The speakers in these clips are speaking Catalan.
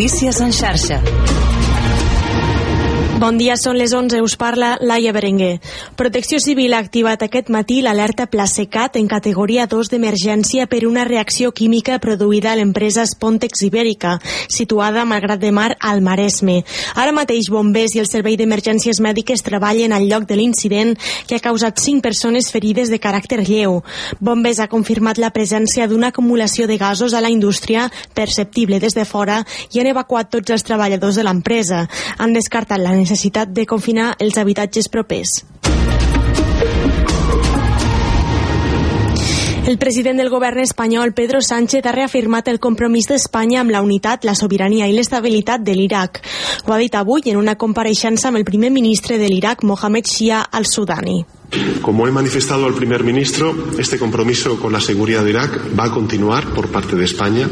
Notícies en xarxa. Bon dia, són les 11, us parla Laia Berenguer. Protecció Civil ha activat aquest matí l'alerta Placecat en categoria 2 d'emergència per una reacció química produïda a l'empresa Spontex Ibèrica, situada a Malgrat de Mar al Maresme. Ara mateix bombers i el Servei d'Emergències Mèdiques treballen al lloc de l'incident que ha causat 5 persones ferides de caràcter lleu. Bombers ha confirmat la presència d'una acumulació de gasos a la indústria perceptible des de fora i han evacuat tots els treballadors de l'empresa. Han descartat la necessitat de confinar els habitatges propers. El president del govern espanyol, Pedro Sánchez, ha reafirmat el compromís d'Espanya amb la unitat, la sobirania i l'estabilitat de l'Iraq. Ho ha dit avui en una compareixença amb el primer ministre de l'Iraq, Mohamed Shia al-Sudani. Como he manifestado al primer ministro, este compromiso con la seguridad de Irak va a continuar por parte de España.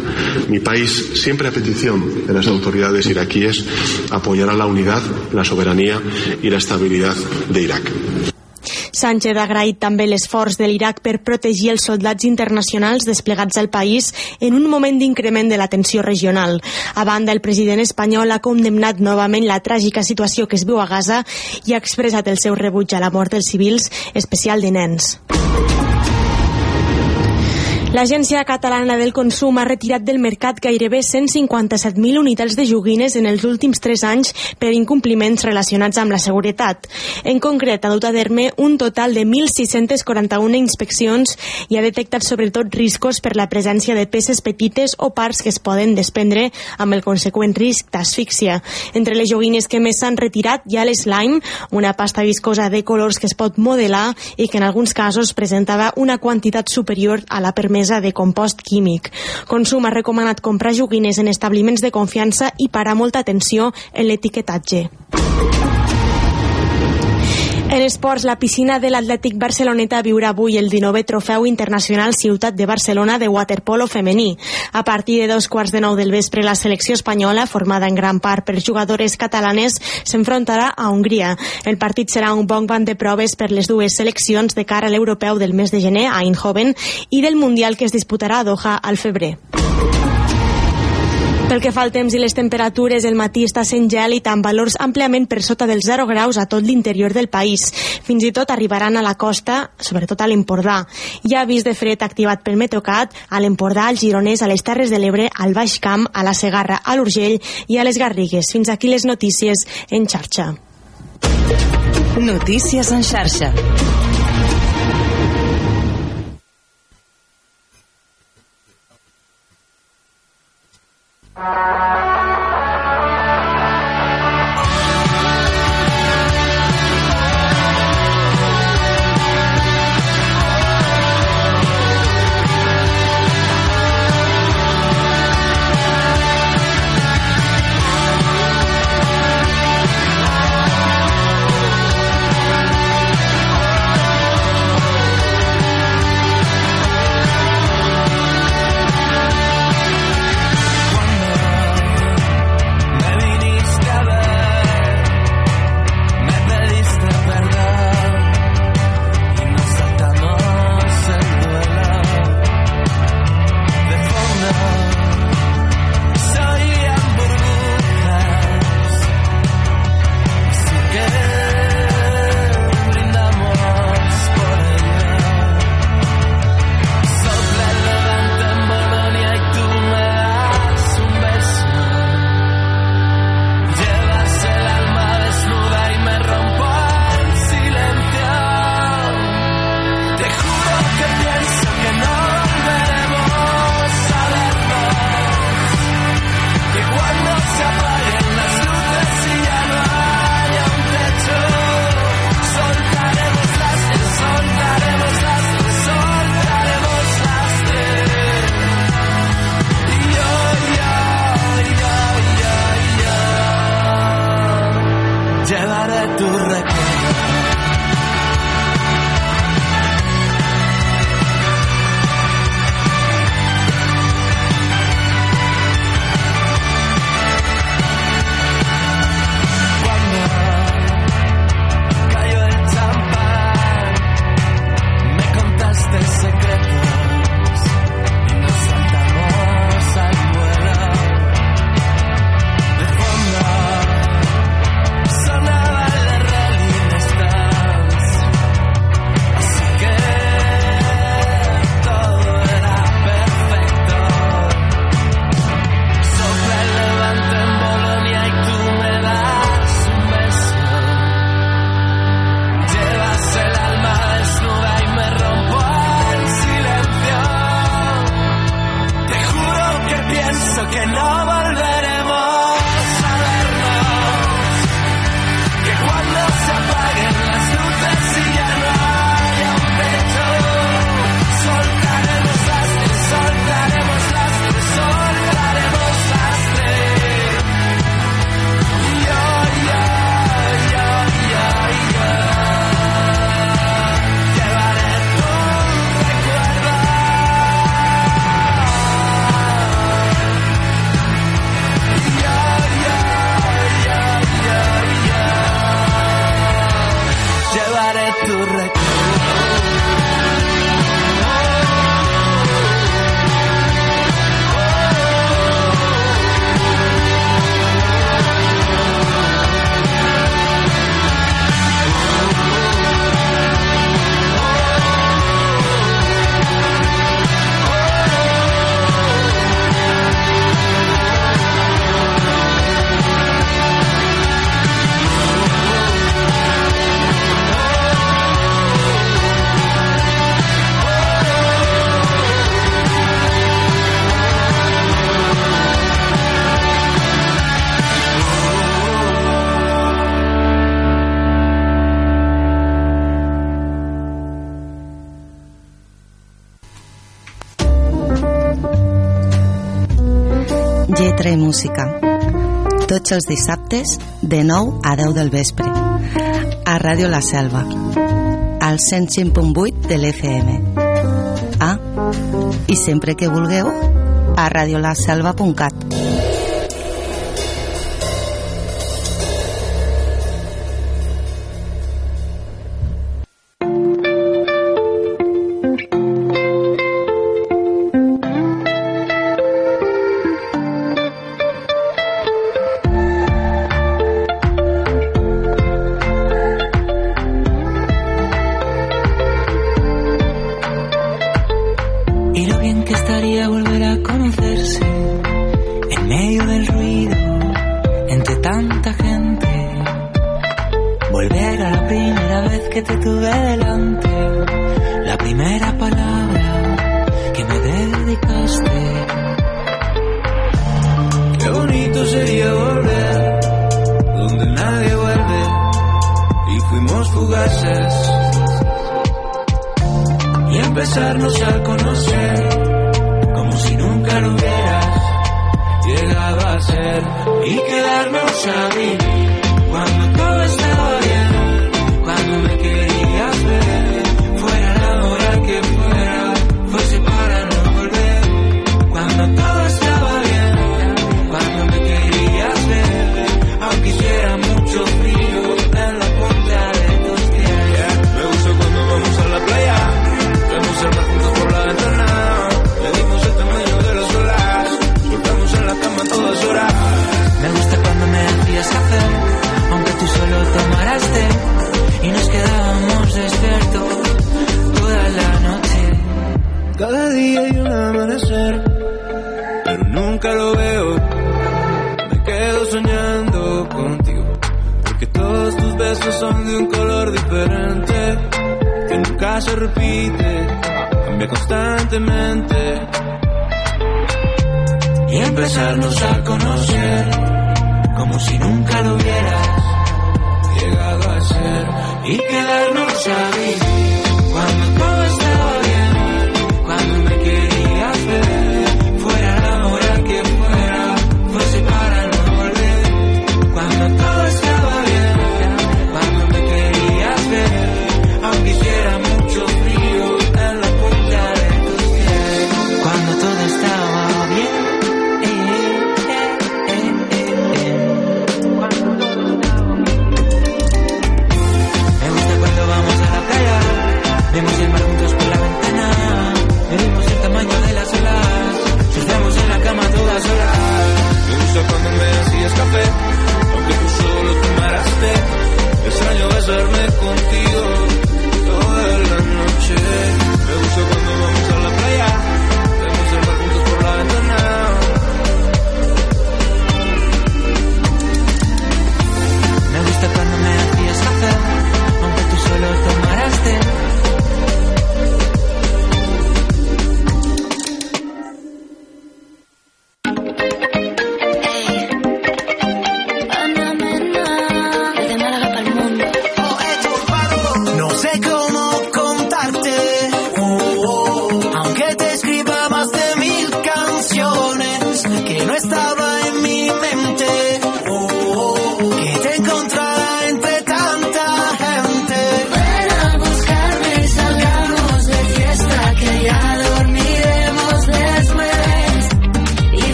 Mi país, siempre a petición de las autoridades iraquíes, apoyará la unidad, la soberanía y la estabilidad de Irak. Sánchez ha agraït també l'esforç de l'Iraq per protegir els soldats internacionals desplegats al país en un moment d'increment de la tensió regional. A banda, el president espanyol ha condemnat novament la tràgica situació que es viu a Gaza i ha expressat el seu rebuig a la mort dels civils, especial de nens. L'Agència Catalana del Consum ha retirat del mercat gairebé 157.000 unitats de joguines en els últims 3 anys per incompliments relacionats amb la seguretat. En concret, ha dut a terme un total de 1.641 inspeccions i ha detectat sobretot riscos per la presència de peces petites o parts que es poden desprendre amb el conseqüent risc d'asfíxia. Entre les joguines que més s'han retirat hi ha l'slime, una pasta viscosa de colors que es pot modelar i que en alguns casos presentava una quantitat superior a la permesa mesa de compost químic. Consum ha recomanat comprar joguines en establiments de confiança i parar molta atenció en l'etiquetatge. En esports, la piscina de l'Atlètic Barceloneta viurà avui el 19è Trofeu Internacional Ciutat de Barcelona de waterpolo femení. A partir de dos quarts de nou del vespre, la selecció espanyola, formada en gran part per jugadores catalanes, s'enfrontarà a Hongria. El partit serà un bon banc de proves per les dues seleccions de cara a l'europeu del mes de gener a Eindhoven i del Mundial que es disputarà a Doha al febrer. Pel que fa al temps i les temperatures, el matí està sent gèlid amb valors àmpliament per sota dels 0 graus a tot l'interior del país. Fins i tot arribaran a la costa, sobretot a l'Empordà. Hi ha avís de fred activat pel Metrocat a l'Empordà, al Gironès, a les Terres de l'Ebre, al Baix Camp, a la Segarra, a l'Urgell i a les Garrigues. Fins aquí les notícies en xarxa. Notícies en xarxa. Música. Tots els dissabtes, de 9 a 10 del vespre. A Ràdio La Selva, al 105.8 de l'FM. Ah, i sempre que vulgueu, a radiolaselva.cat.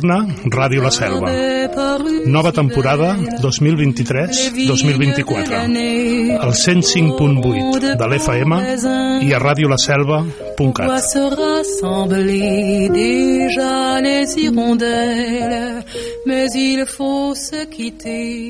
torna Ràdio La Selva. Nova temporada 2023-2024. Al 105.8 de l'FM i a radiolaselva.cat. déjà les hirondelles, mais il faut se quitter.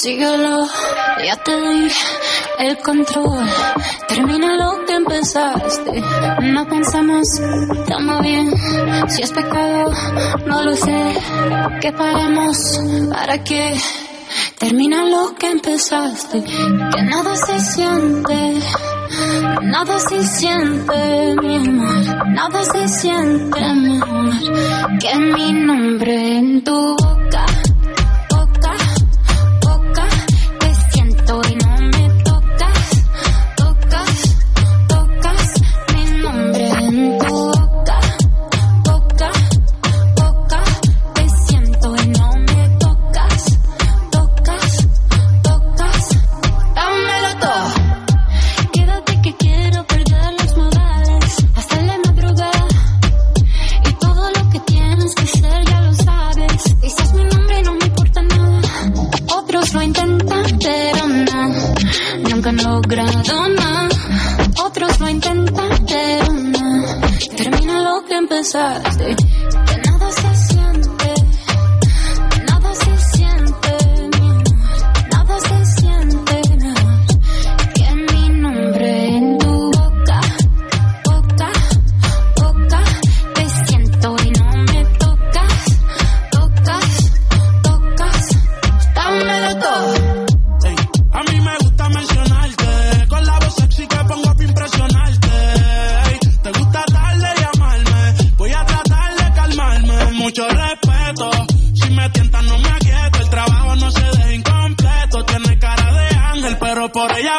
Síguelo, ya te di el control. Termina lo que empezaste. No pensamos, toma bien. Si es pecado, no lo sé. ¿Qué pagamos? ¿Para qué? Termina lo que empezaste. Que nada se siente. Nada se siente, mi amor. Nada se siente, mi amor. Que mi nombre en tu por ella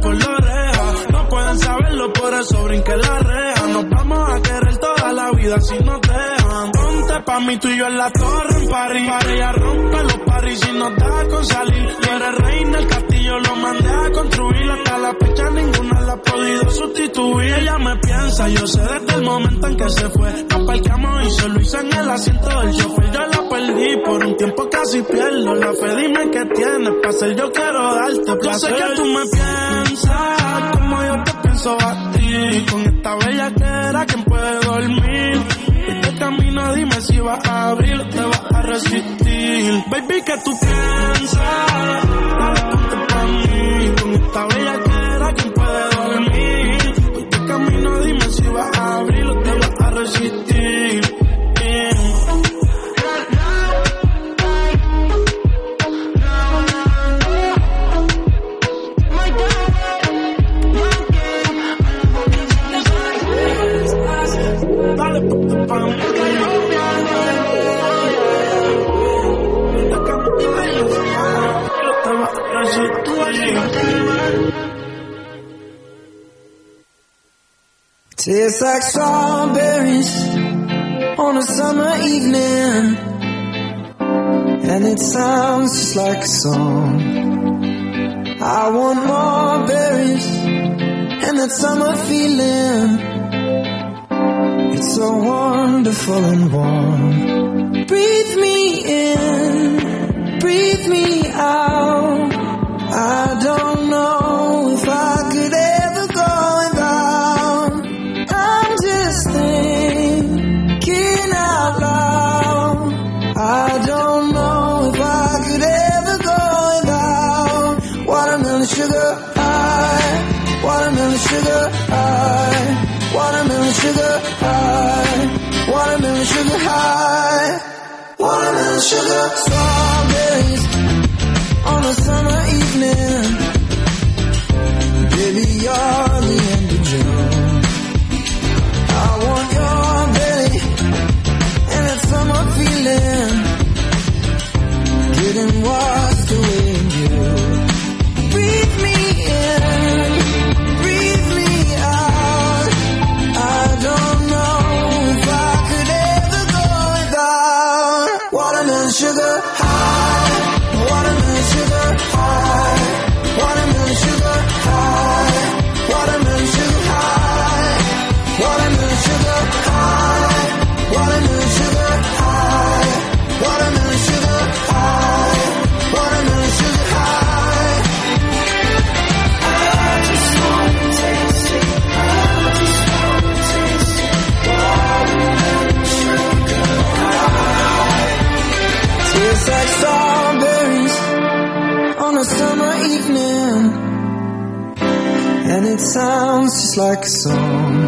por la oreja. No pueden saberlo, por eso brinque la reja. Nos vamos a querer toda la vida si dejan. Mí, tú y yo en la torre en París. Para ella rompe los paris si nos da con salir. Tú eres reina, el castillo lo mandé a construir. Hasta la fecha ninguna la ha podido sustituir. Ella me piensa, yo sé desde el momento en que se fue. Nos parqueamos y se lo hice en el asiento del chofer. Yo la perdí por un tiempo casi pierdo la fe. Dime qué tienes para ser yo quiero darte placer. Yo sé que tú me piensas como yo te pienso a ti. Con esta bella que era quien puede dormir. Camino dime si vas a abrir o te vas a resistir. Baby, que tú piensas? Dale, ponte pa' mí. Con esta bella que era quien puede dormir. Este camino dime si vas a abrir o te vas a resistir. Tastes like strawberries on a summer evening, and it sounds just like a song. I want more berries and that summer feeling. It's so wonderful and warm. Breathe me in, breathe me out. I don't know if I could ever go without. I'm just thinking out loud. I don't know if I could ever go without watermelon sugar high, watermelon sugar high, watermelon sugar high, watermelon sugar strawberries on a summer evening. Like a song.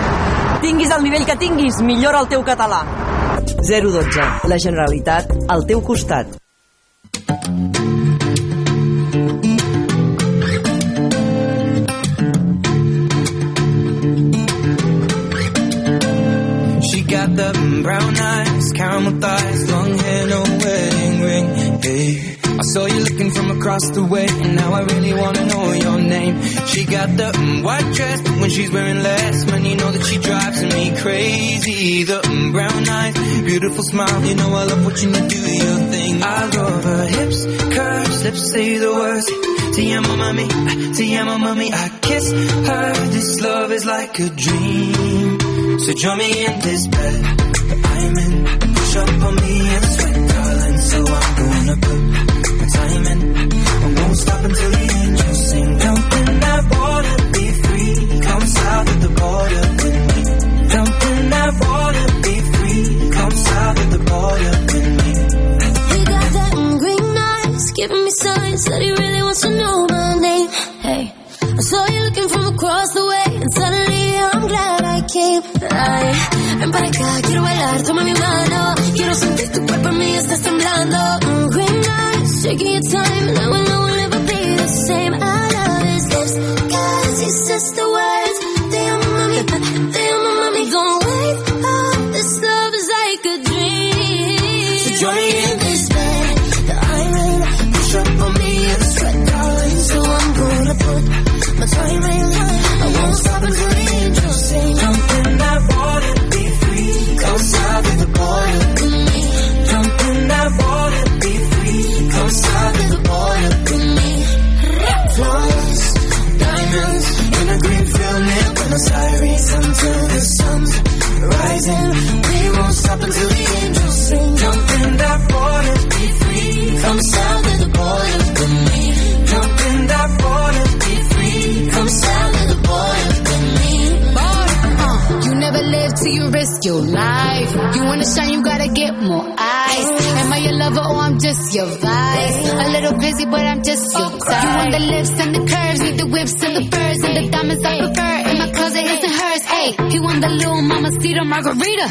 Tinguis el nivell que tinguis, millora el teu català. 012. La Generalitat al teu costat. She got the brown eyes, caramel thighs, long hair, no wedding ring. Hey, I saw you looking from across the way, and now I really wanna know your name. She got the mm, white dress, but when she's wearing less, man, you know that she drives me crazy. The mm, brown eyes, beautiful smile, you know I love watching you do your thing. I love her hips, curves, lips say the words. Te amo, mami, te amo, mami. I kiss her. This love is like a dream. So join me in this bed I'm in. Push up on me and sweat, darling. So I'm gonna put stop until the angels sing. Jump in that water, be free. Come south of the border with me. Jump in that water, be free. Come south of the border with me. He got that green eyes, giving me signs that he really wants to know my name. Hey, I saw you looking from across the way, and suddenly I'm glad I came. Ay, ven para acá, quiero bailar, toma mi mano. Quiero sentir tu cuerpo en mí, estás temblando. Mm, green eyes, taking your time, and I know It's just the words, they don't life. You wanna shine, you gotta get more eyes. Am I your lover or I'm just your vice? A little busy, but I'm just your type. You want the lips and the curves, need the whips and the furs and the diamonds I prefer. In my closet, his and hers. Hey, he want the little mama cedar margarita.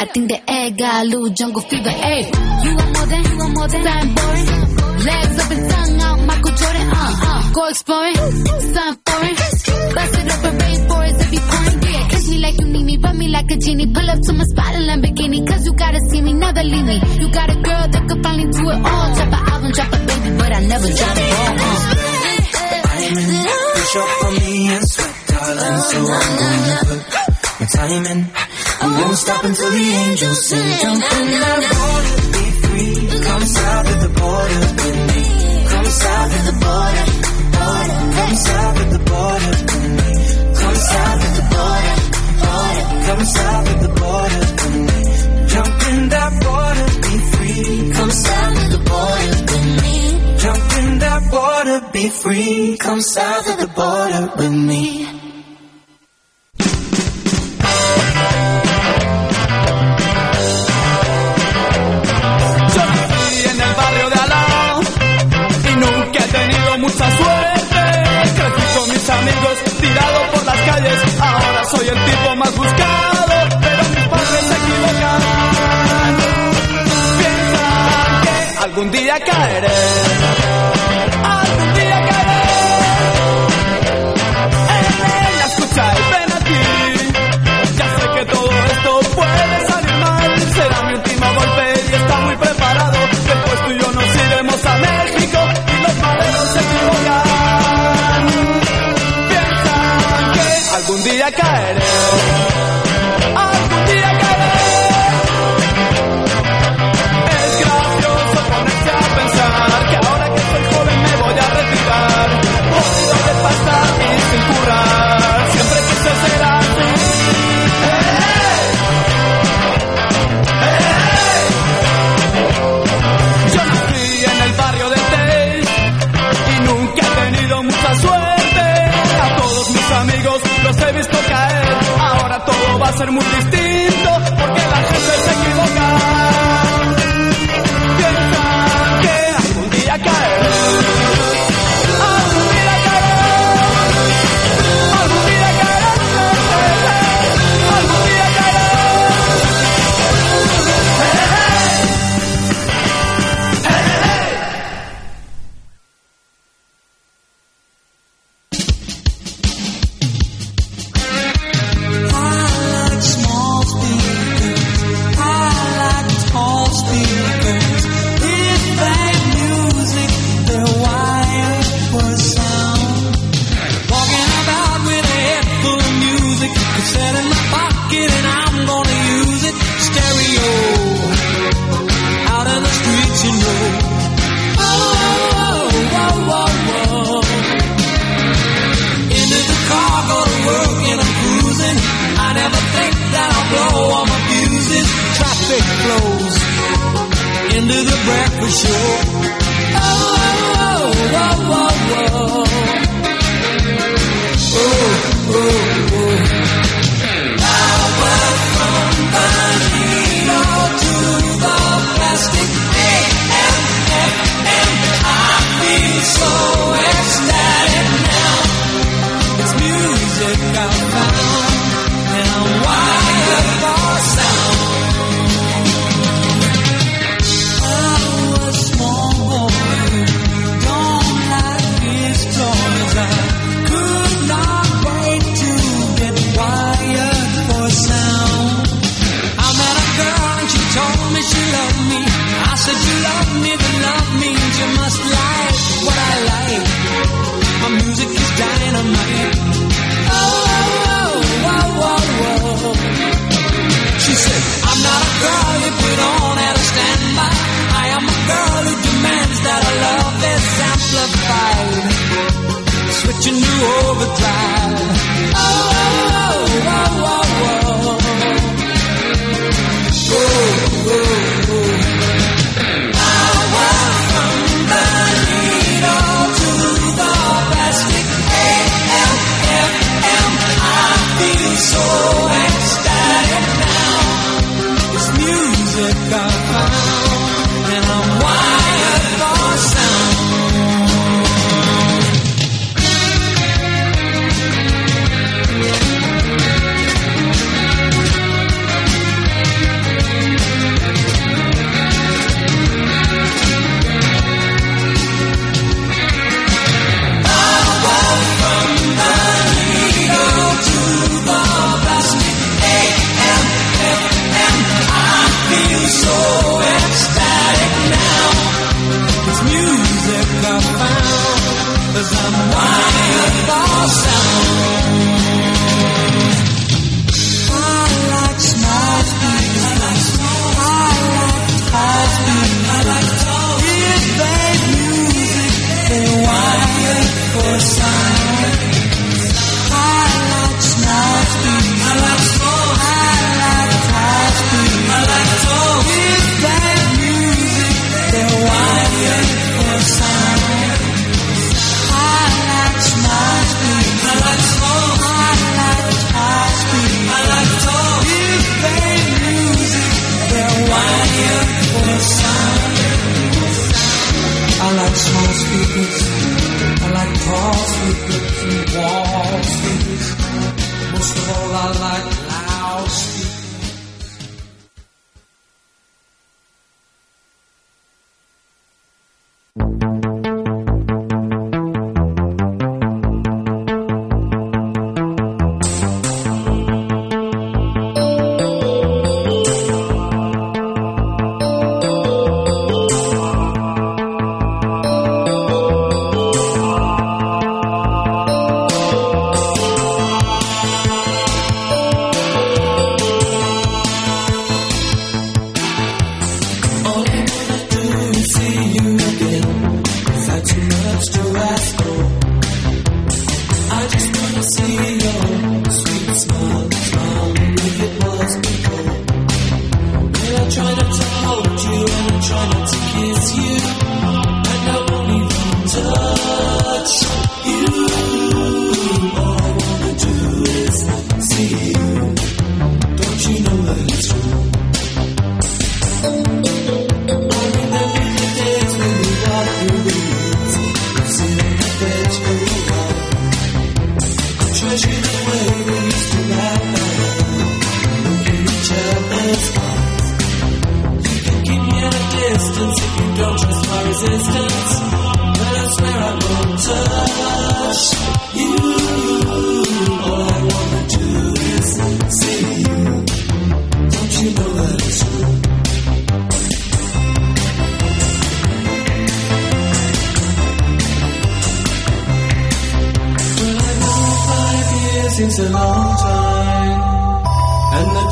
I think the egg got a little jungle fever. Hey, you want more than, you want more than something boring. Legs up and tongue out, Michael Jordan. Uh, uh, go exploring, something foreign. Bust it up in rainforest if you like a genie. Pull up to my spot in Lamborghini, cause you gotta see me, never leave me. You got a girl that could finally do it all. Drop an album, drop a baby, but I never drop it all. Uh. Push up on me and sweat, darling. So I'm gonna put my time in. I won't stop until the angels sing. Jump in that water, be free. Come south of the border with me. Come south of the border, border. Come south of the border with me. Come south of the border. Come south of the border with me. Jump in that water, be free. Come south of the border with me. Jump in that water, be free. Come south of the border with me. better. Ser muy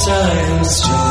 time strong.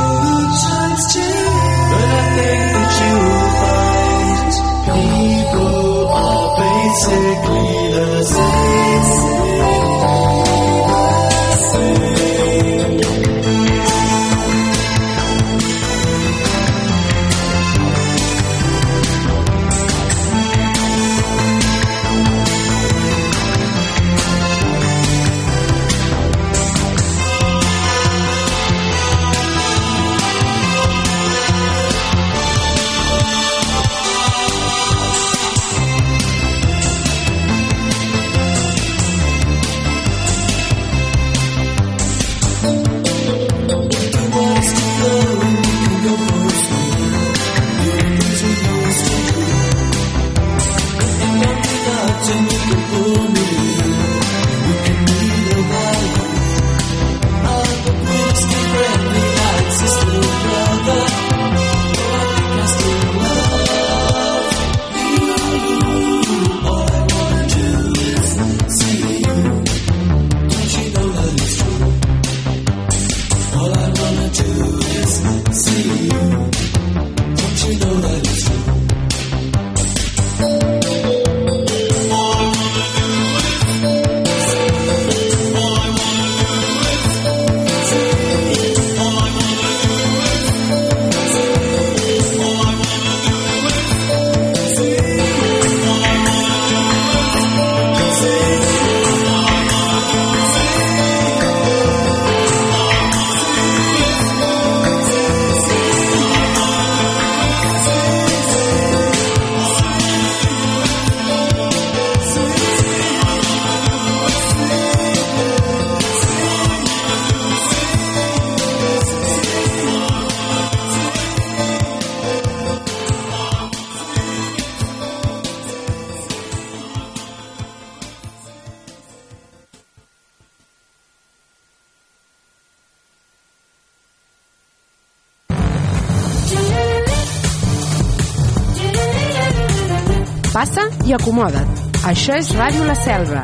Això és Ràdio La Selva,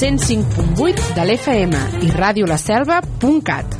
105.8 de l'FM i radiolaselva.cat.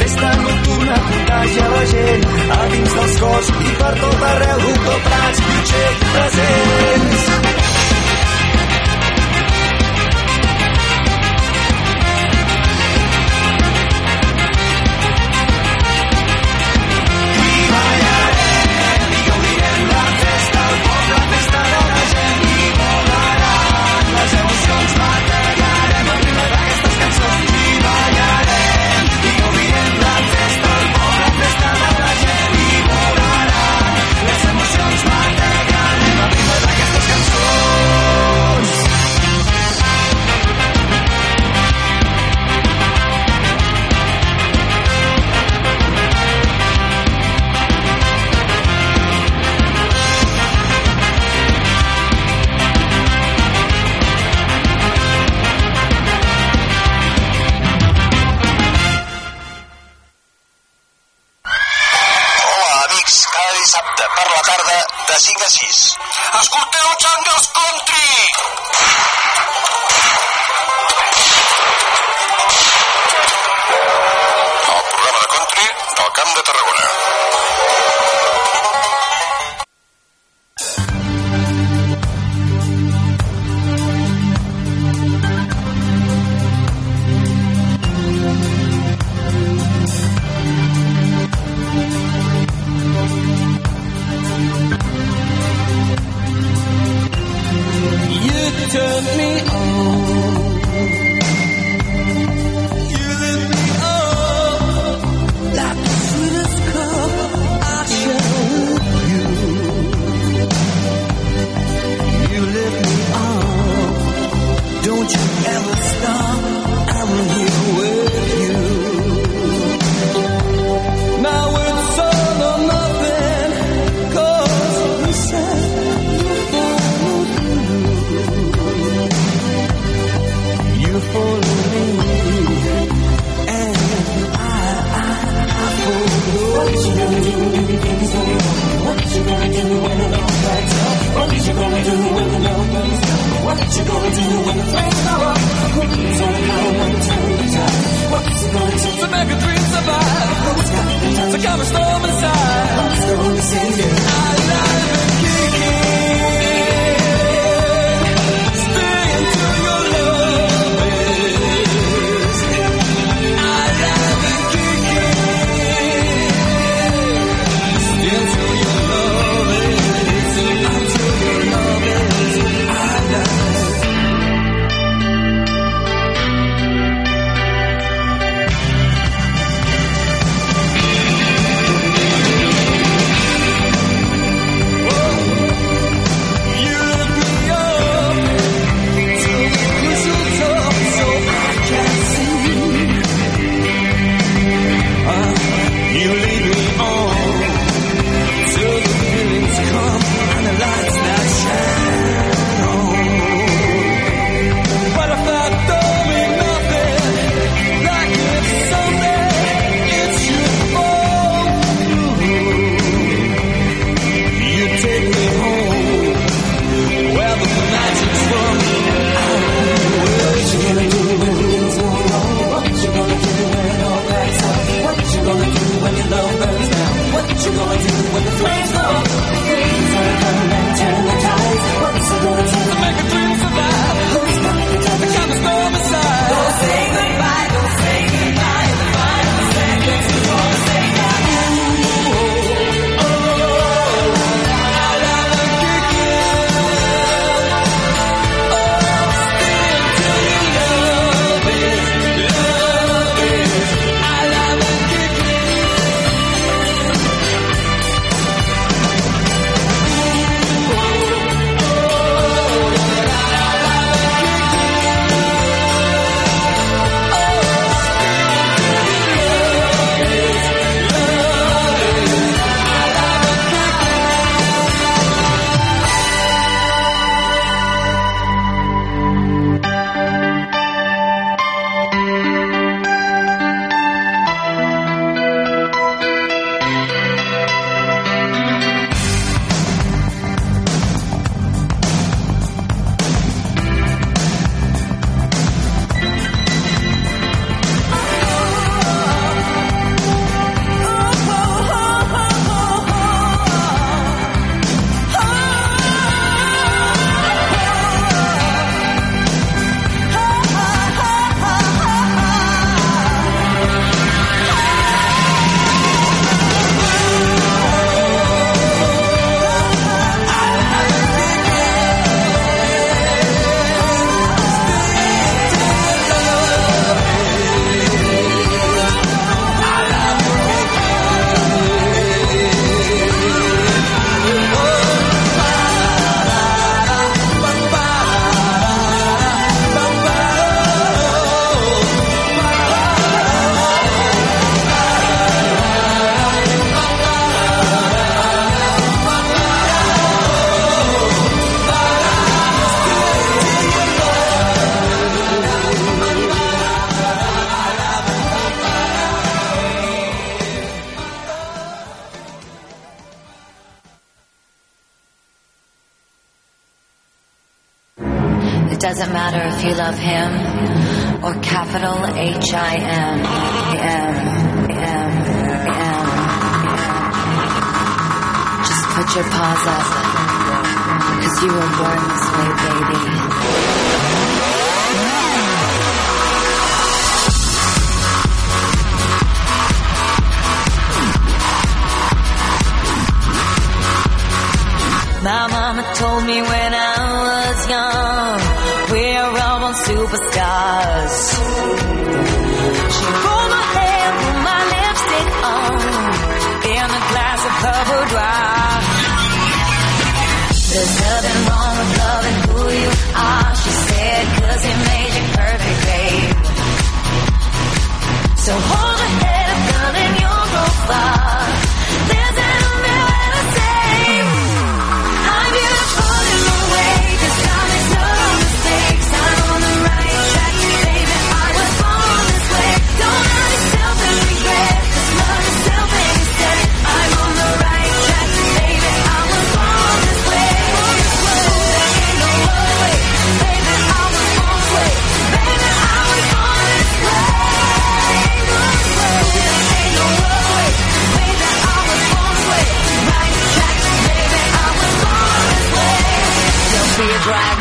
Festa nocturna contagia la gent a dins dels cors i per tot arreu. Doctor Prats, Pitxer, present.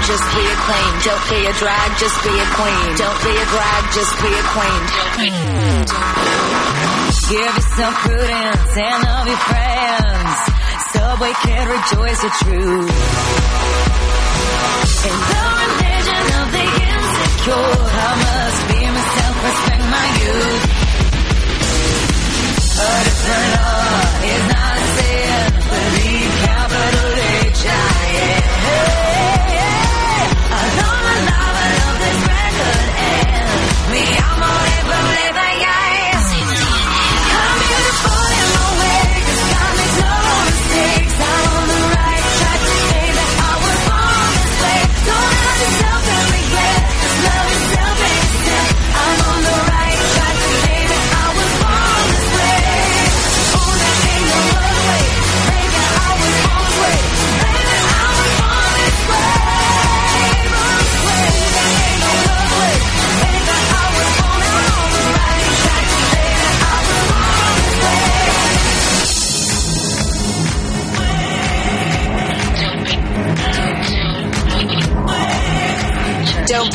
just be a queen. Don't be a drag, just be a queen. Don't be a drag, just be a queen. Give yourself prudence and love your friends, so we can rejoice the truth. In the religion of the insecure, I must be myself, respect my youth. A different law is not a sin. Believe capital H I N.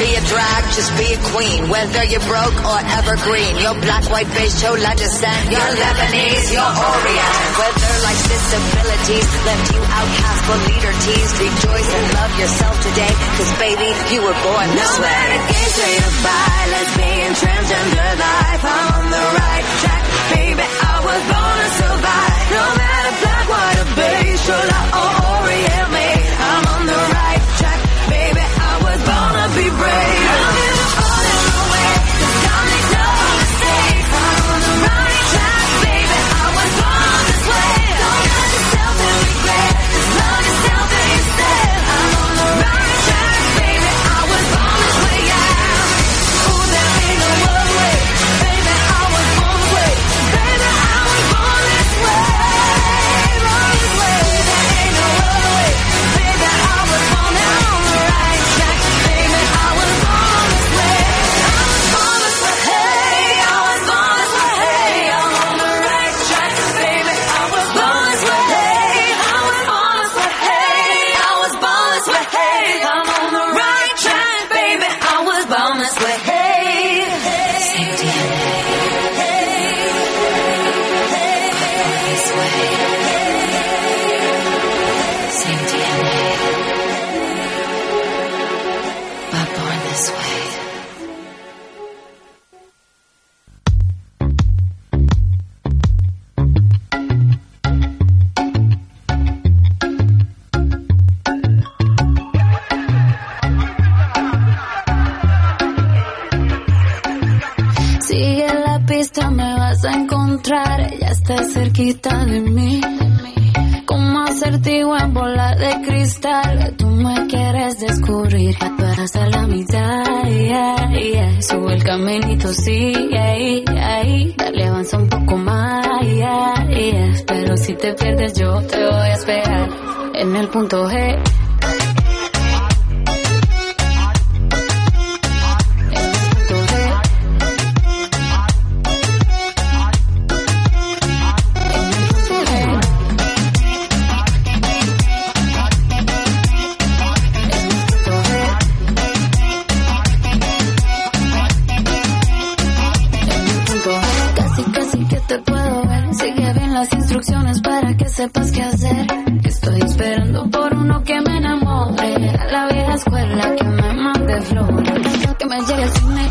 be a drag, just be a queen. Whether you're broke or evergreen, you're black, white, beige, chola descent. You're Lebanese, you're Orient. Whether life's disabilities left you outcast but leader teased, rejoice and love yourself today. Cause baby, you were born this no way. No matter gay, straight or bi, lesbian, transgender life, I'm on the right track. Baby, I was born to survive. No matter black, white, or beige, chola or Orient, me, I'm on the right be brave. pierdes yo te voy a esperar. En el punto G sepas qué hacer. Estoy esperando por uno que me enamore. A la vieja escuela que me mande flores. Que me llegue al cine,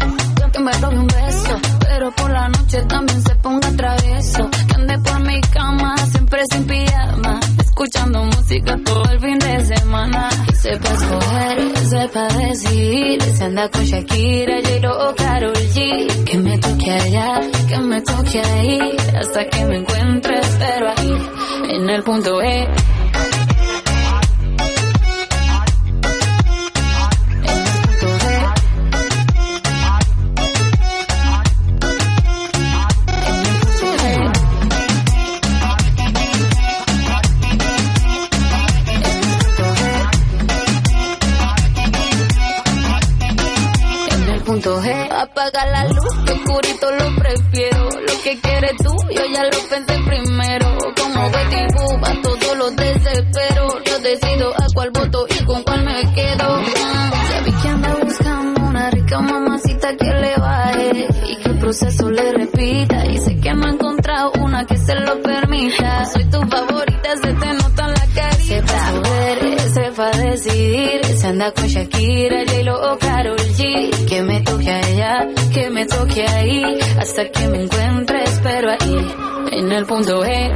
que me robe un beso. Pero por la noche también se ponga travieso. Que ande por mi cama, siempre sin pijama. Escuchando música todo el fin de semana. Que sepa escoger, sepa decidir. Se anda con Shakira el punto E. con dos E. Eh.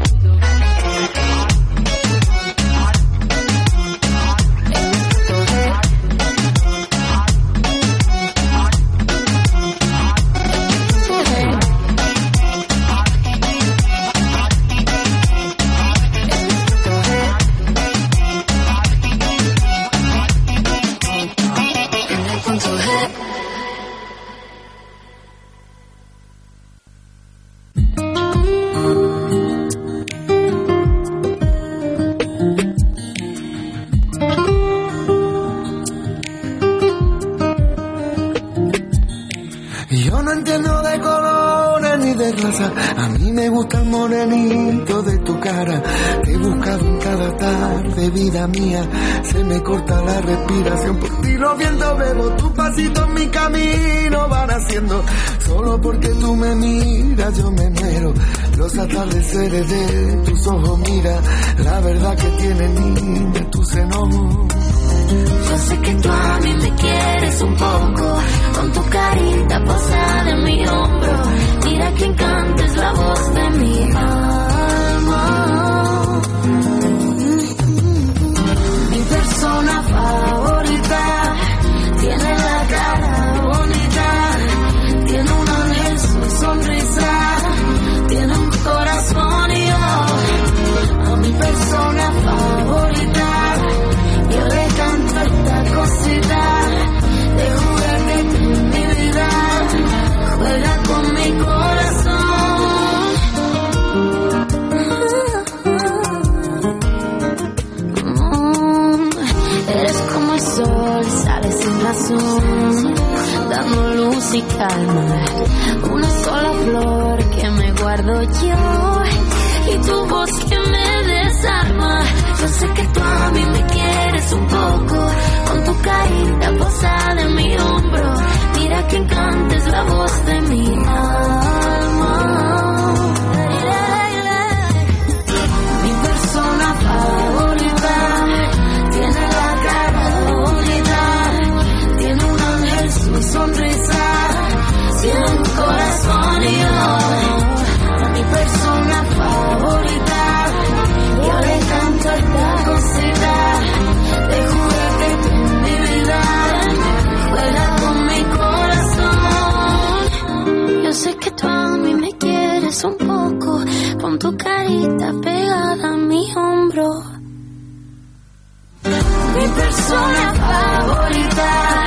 Yo sé que pegada a mi hombro. Mi persona favorita.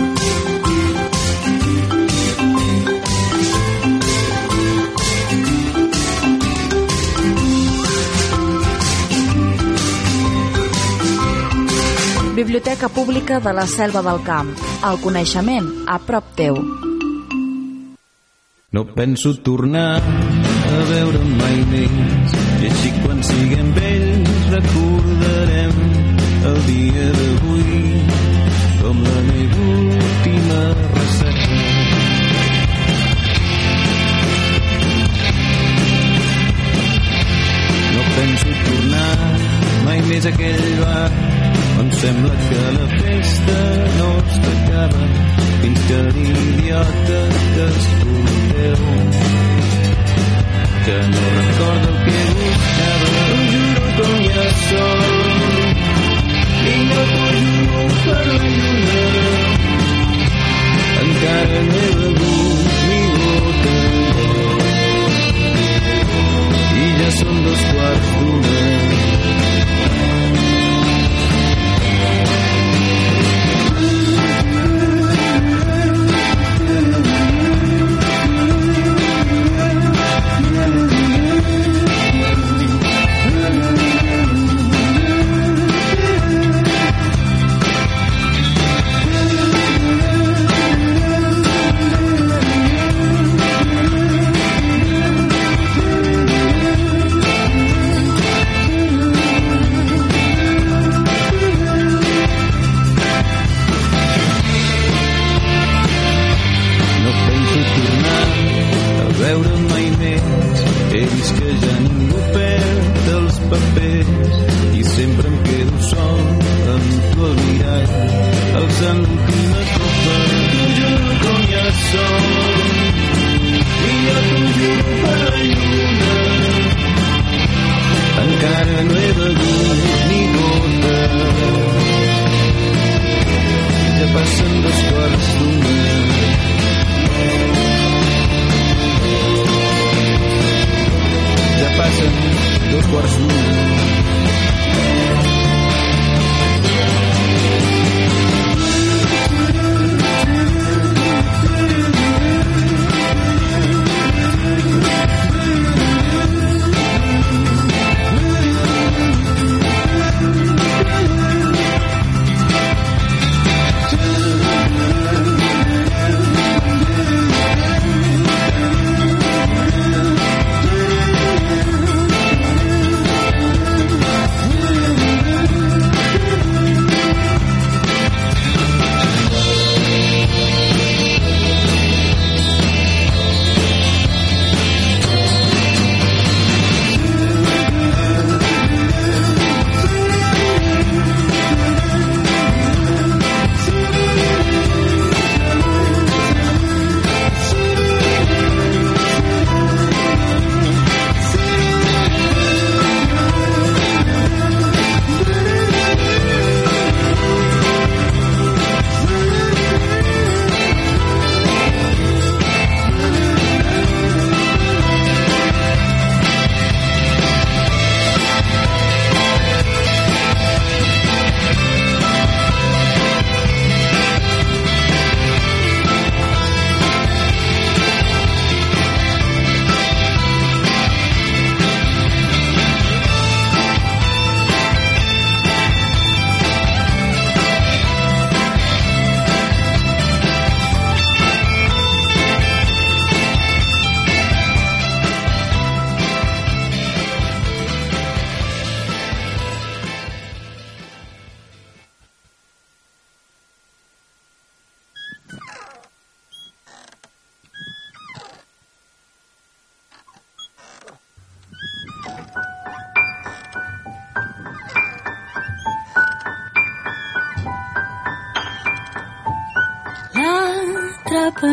Biblioteca Pública de la Selva del Camp. El coneixement a prop teu. No penso tornar a veure mai més i així quan siguem vells recordarem el dia d'avui com la meva última recerca. No penso tornar mai més a aquell bar on sembla que la festa no s'acaba fins que l'idiota que escolteu que no recorda el que buscava ho juro com ja som i no t'ho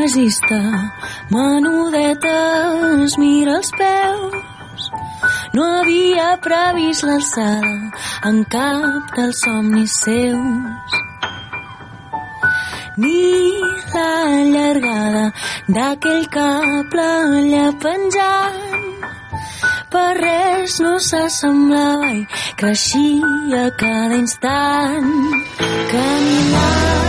resista menudeta es mira els peus. No havia previst l'alçada en cap dels somnis seus. Ni la llargada d'aquell cable allà penjant per res no s'assemblava i creixia cada instant caminant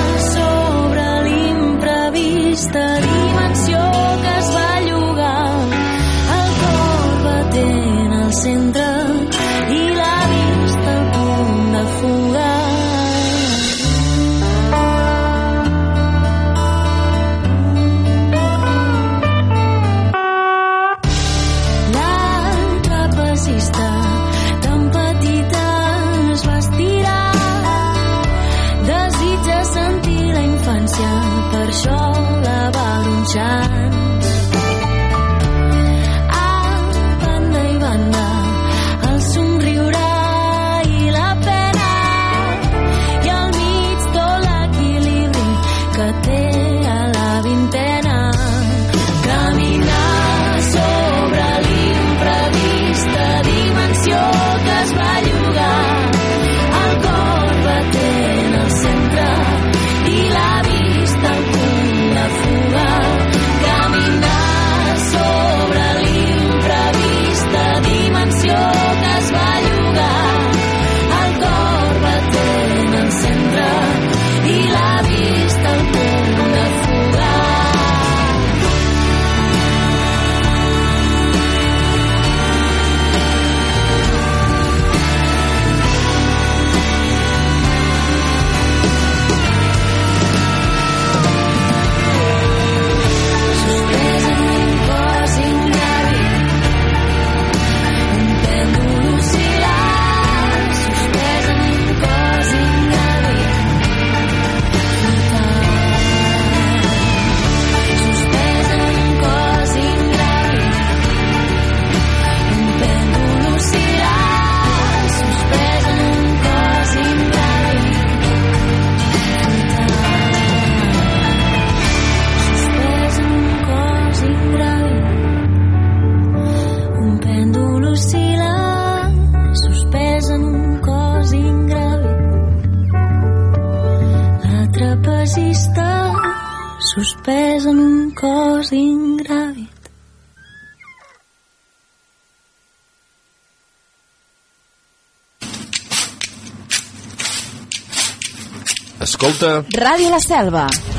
Escolta... Ràdio La Selva.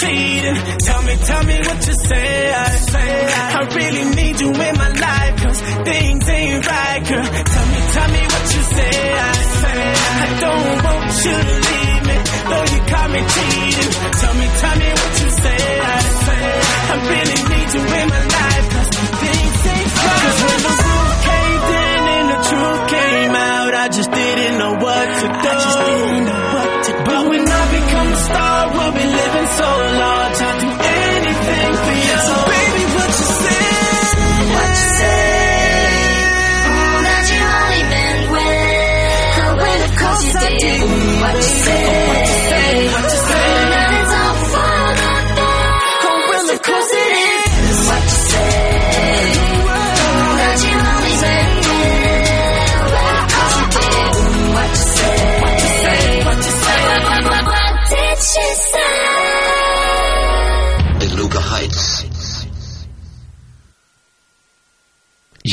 Cheating. Tell me, tell me what you say. I say I really need you in my life, cause things ain't right, girl. Tell me, tell me what you say. I say I don't want you to leave me, though you caught me cheating. Tell me, tell me what you say. I say I really need you in my life, cause things ain't right. Cause when the roof caved in and the truth came out, I just didn't know what to do. I just didn't know what to do.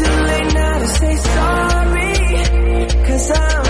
too late now to say sorry? Cause I'm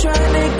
trying to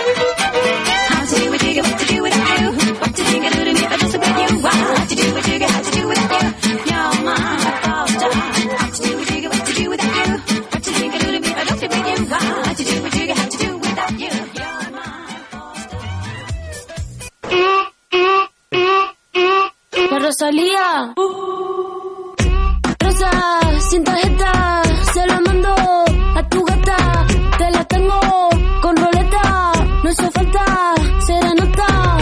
salía. Rosa, sin tarjeta, se la mando a tu gata. Te la tengo con roleta, no hizo falta, se da nota.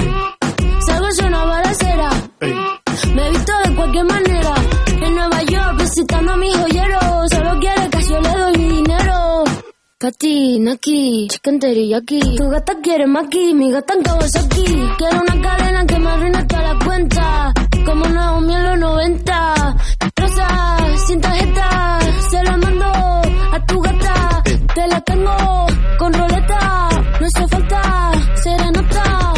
Salgo yo una balacera, me he visto de cualquier manera. En Nueva York visitando a mi joyero, solo quiere que yo le doy mi dinero. Pati, Naki, chicken aquí. Tu gata quiere maki, mi gata en aquí. Quiero una cadena que me arruina toda la cuenta. Como Naomi en los 90. Rosa, sin tarjeta, se la mando a tu gata. Te la tengo con roleta, no hace falta serenata.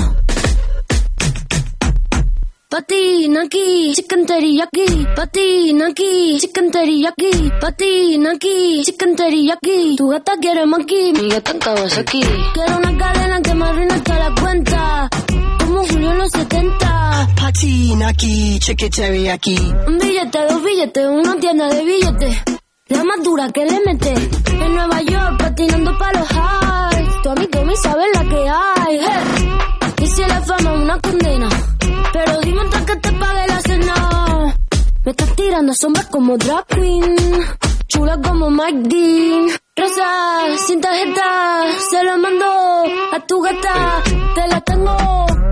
Patina aquí, chicken teriyaki. Patina aquí, chicken teriyaki. Patina aquí, chicken teriyaki. Tu gata quiere maki, mi gata en Kawasaki. Quiero una cadena que me arruine toda la cuenta. Como Julio en los 70. Patina aquí. Un billete, dos billetes, una tienda de billetes. La más dura que le mete. En Nueva York, patinando pa' los highs. Tu amigo me sabe la que hay. hey. Y si la fama es una condena. Pero dime antes que te pague la cena. Me estás tirando sombras como drag queen. Chula como Mike Dean. Rosa, sin tarjeta. Se lo mando a tu gata. Te la tengo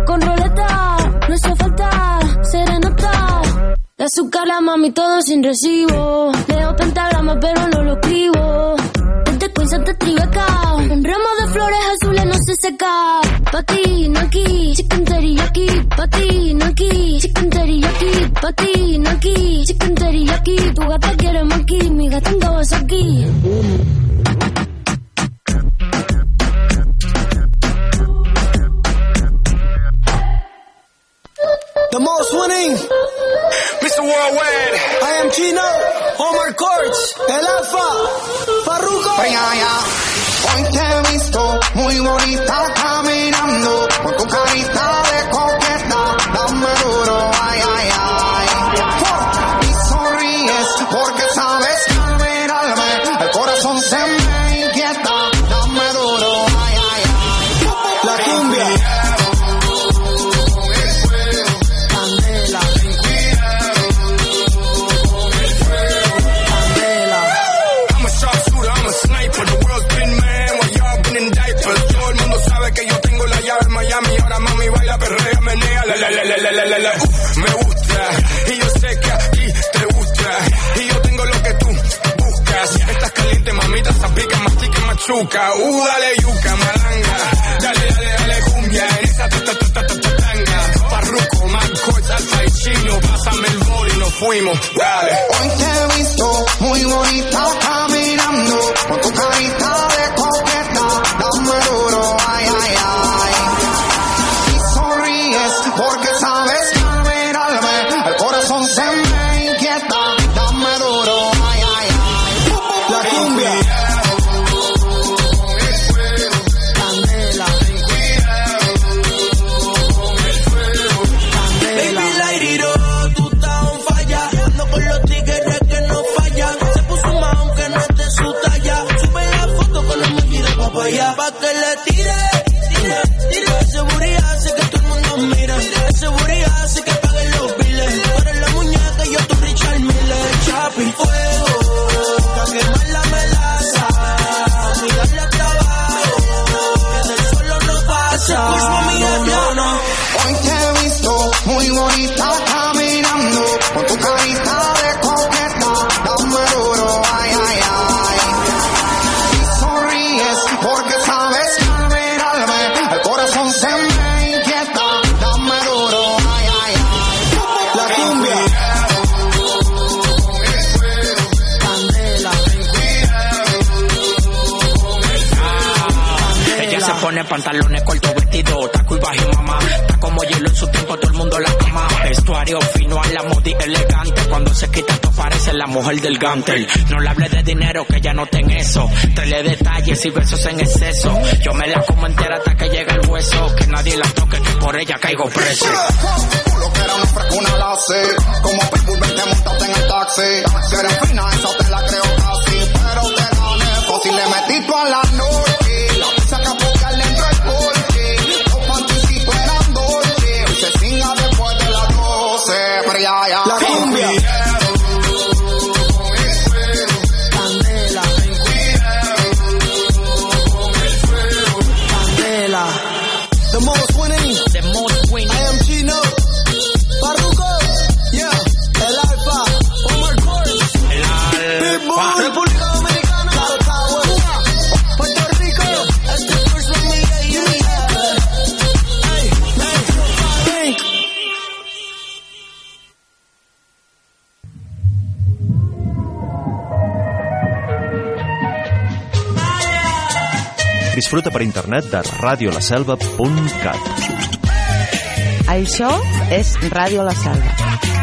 con roleta. No hace falta serenata. De azúcar la mami todo sin recibo. Leo pentagrama pero no lo escribo. Este cuenza te tribeca. En ramo de flores azules no se seca. Patina aquí, chicken teriyaki. Patina aquí, chicken teriyaki. Patina aquí, chicken teriyaki. Tu gata quiere maki, mi gata en Kawasaki. The most winning. Mr. Worldwide. I am Chino. Omar Courts. El Alfa. Farruko. Hoy te he visto muy bonita caminando con tu carita de Uf, me gusta. Y yo sé que a ti te gusta. Y yo tengo lo que tú buscas. Estás caliente, mamita, zapica, mastica, machuca. Uh, dale yuca, malanga. Dale, dale, dale, cumbia. En esa ta, ta, ta, ta, ta, ta, tanga. Farruko, McCoy, Alfa y Chino. Pásame el bol y nos fuimos. Dale. Hoy te he visto muy bonita caminando con tu carita yeah. Pantalones cortos, vestido, taco y bajo y mamá. Está como hielo en su tiempo, todo el mundo la ama. Vestuario fino a la modi elegante. Cuando se quita esto parece la mujer del gantel. No le hable de dinero, que ya no ten eso. Trae detalles y besos en exceso. Yo me la como entera hasta que llega el hueso. Que nadie la toque, que por ella caigo preso. Que era una frescuna la sé, como Pitbull vente en el taxi. Si fina, esa te la creo casi, pero te gané fácil, le metí a la noche. Disfruta per internet de radiolaselva.cat. Això és Ràdio La Selva.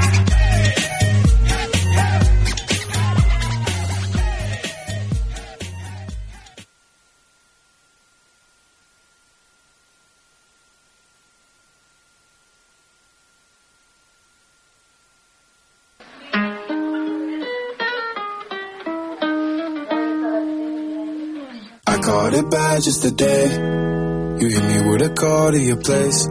It bad just today. You hit me with a call to your place.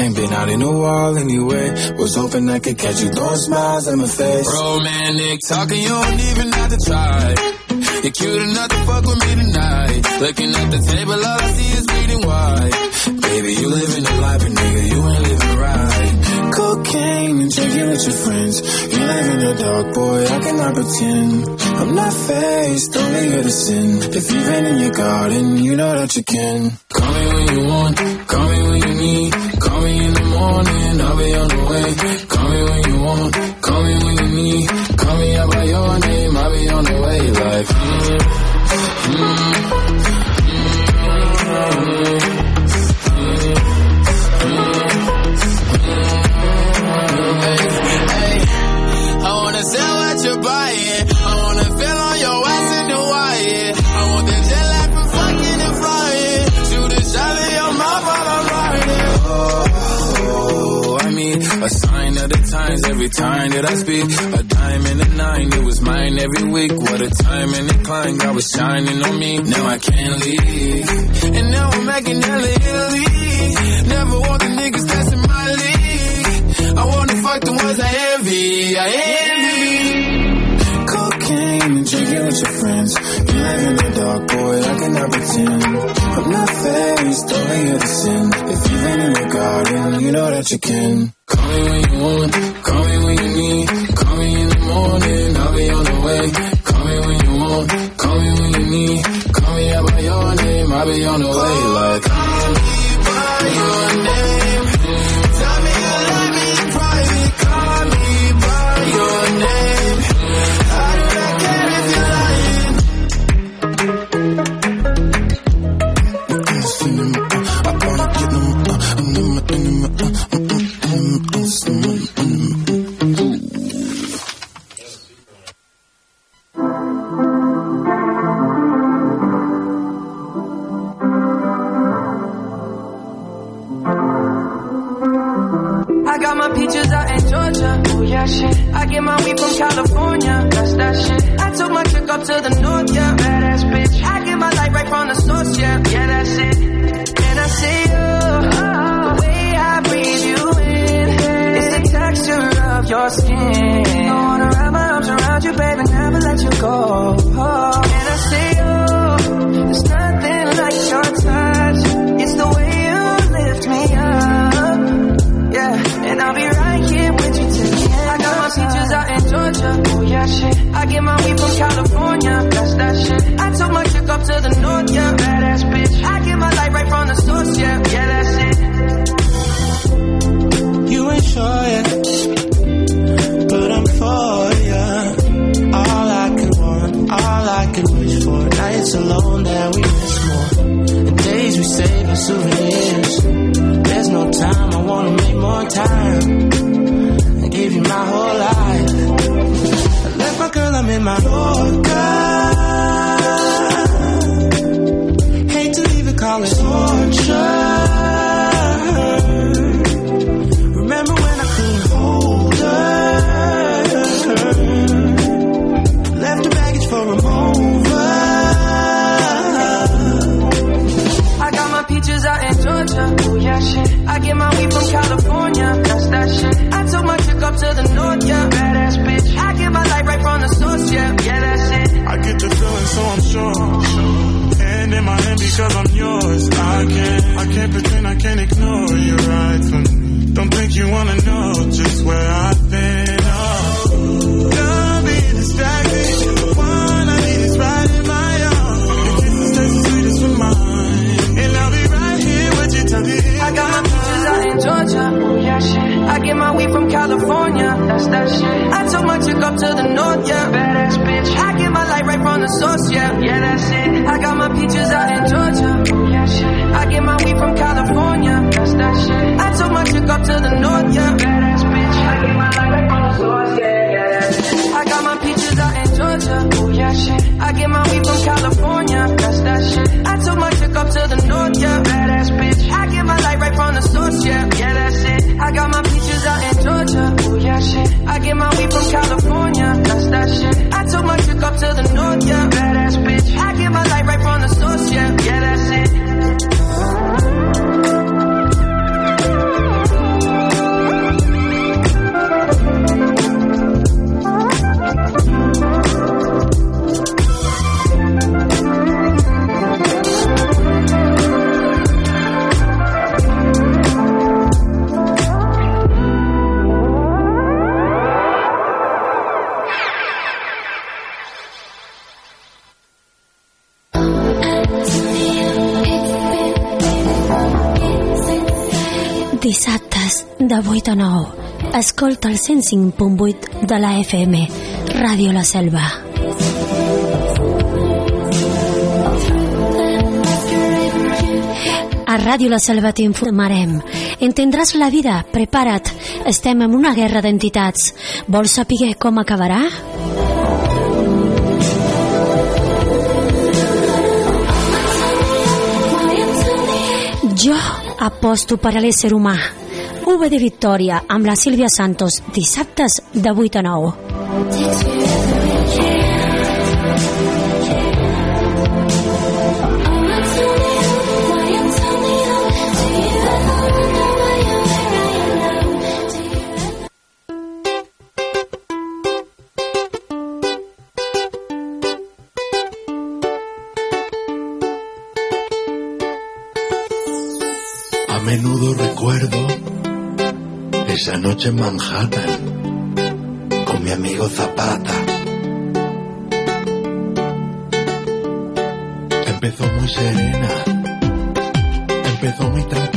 Ain't been out in a while anyway. Was hoping I could catch you throwing smiles in my face. Romantic talking, you don't even have to try. You're cute enough to fuck with me tonight. Looking at the table, all I see is bleeding white. Baby, you living the life, but nigga, you ain't living right. Drinking with your friends. You live in the dark, boy, I cannot pretend. I'm not faced, only here to sin. If you've been in your garden, you know that you can. Call me when you want, call me when you need. Call me in the morning, I'll be on the way. Call me when you want, call me when you need. Call me out by your name, I'll be on the way. Like, mm, times every time that I speak. A dime and a nine, it was mine every week. What a time and a climb, God was shining on me. Now I can't leave. And now I'm making hella Italy. Never want the niggas in my league. I wanna fuck the ones I envy. I envy. Cocaine and drinking with your friends. You live in the dark, boy, I cannot pretend. I'm not faced, only sin. If you've been in your garden, you know that you can. Call me when you want, call me when you need. Call me in the morning, I'll be on the way. Call me when you want, call me when you need. Call me name, I'll be on the way. Like, 89. Escolta el 105.8 de la FM, Ràdio La Selva. A Ràdio La Selva t'informarem. Entendràs la vida, prepara't. Estem en una guerra d'entitats. Vols saber com acabarà? Jo aposto per a l'ésser humà UB de Victòria amb la Sílvia Santos, dissabtes de 8 a 9. en Manhattan con mi amigo Zapata. Empezó muy serena, empezó muy tranquila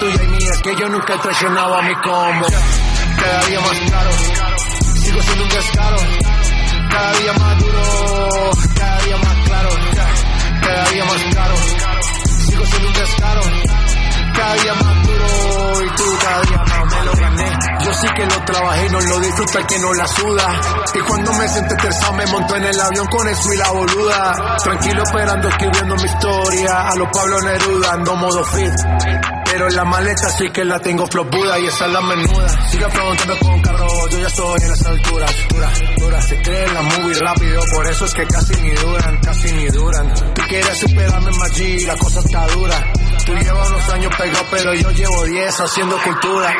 y que yo nunca he a mi combo. Cada día más claro, sigo siendo un descaro. Cada día más duro, cada día más claro. Cada día más claro, sigo siendo un descaro. Cada día más duro y tú cada día más me lo gané. Yo sí que lo trabajé, no lo disfruta el que no la suda. Y cuando me senté terza me montó en el avión con eso y la boluda. Tranquilo esperando escribiendo mi historia. A los Pablo Neruda ando modo fit. Pero en la maleta sí que la tengo flopuda y esa es la menuda. Sigue preguntando con carro, yo ya estoy en las alturas. Dura, dura, se creen la movie rápido, por eso es que casi ni duran, casi ni duran. Tú quieres superarme en Maggi, la cosa está dura. Tú llevas unos años pegado, pero yo llevo 10 haciendo cultura.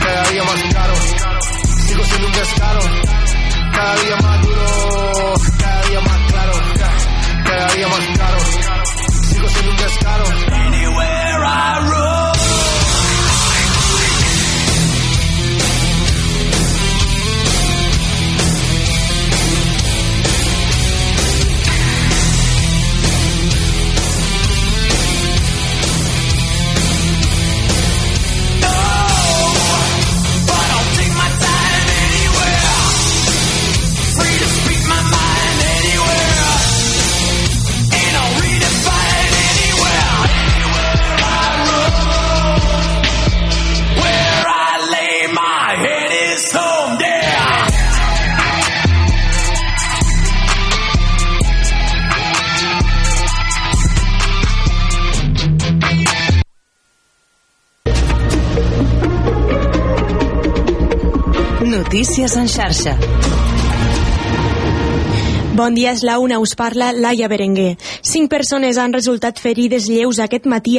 Cada día más caro, sigo siendo un descaro. Cada día más duro, cada día más claro. Cada día más caro, sigo siendo un descaro. I roam. Notícies en xarxa. Bon dia, és la una, us parla Laia Berenguer. Cinc persones han resultat ferides lleus aquest matí a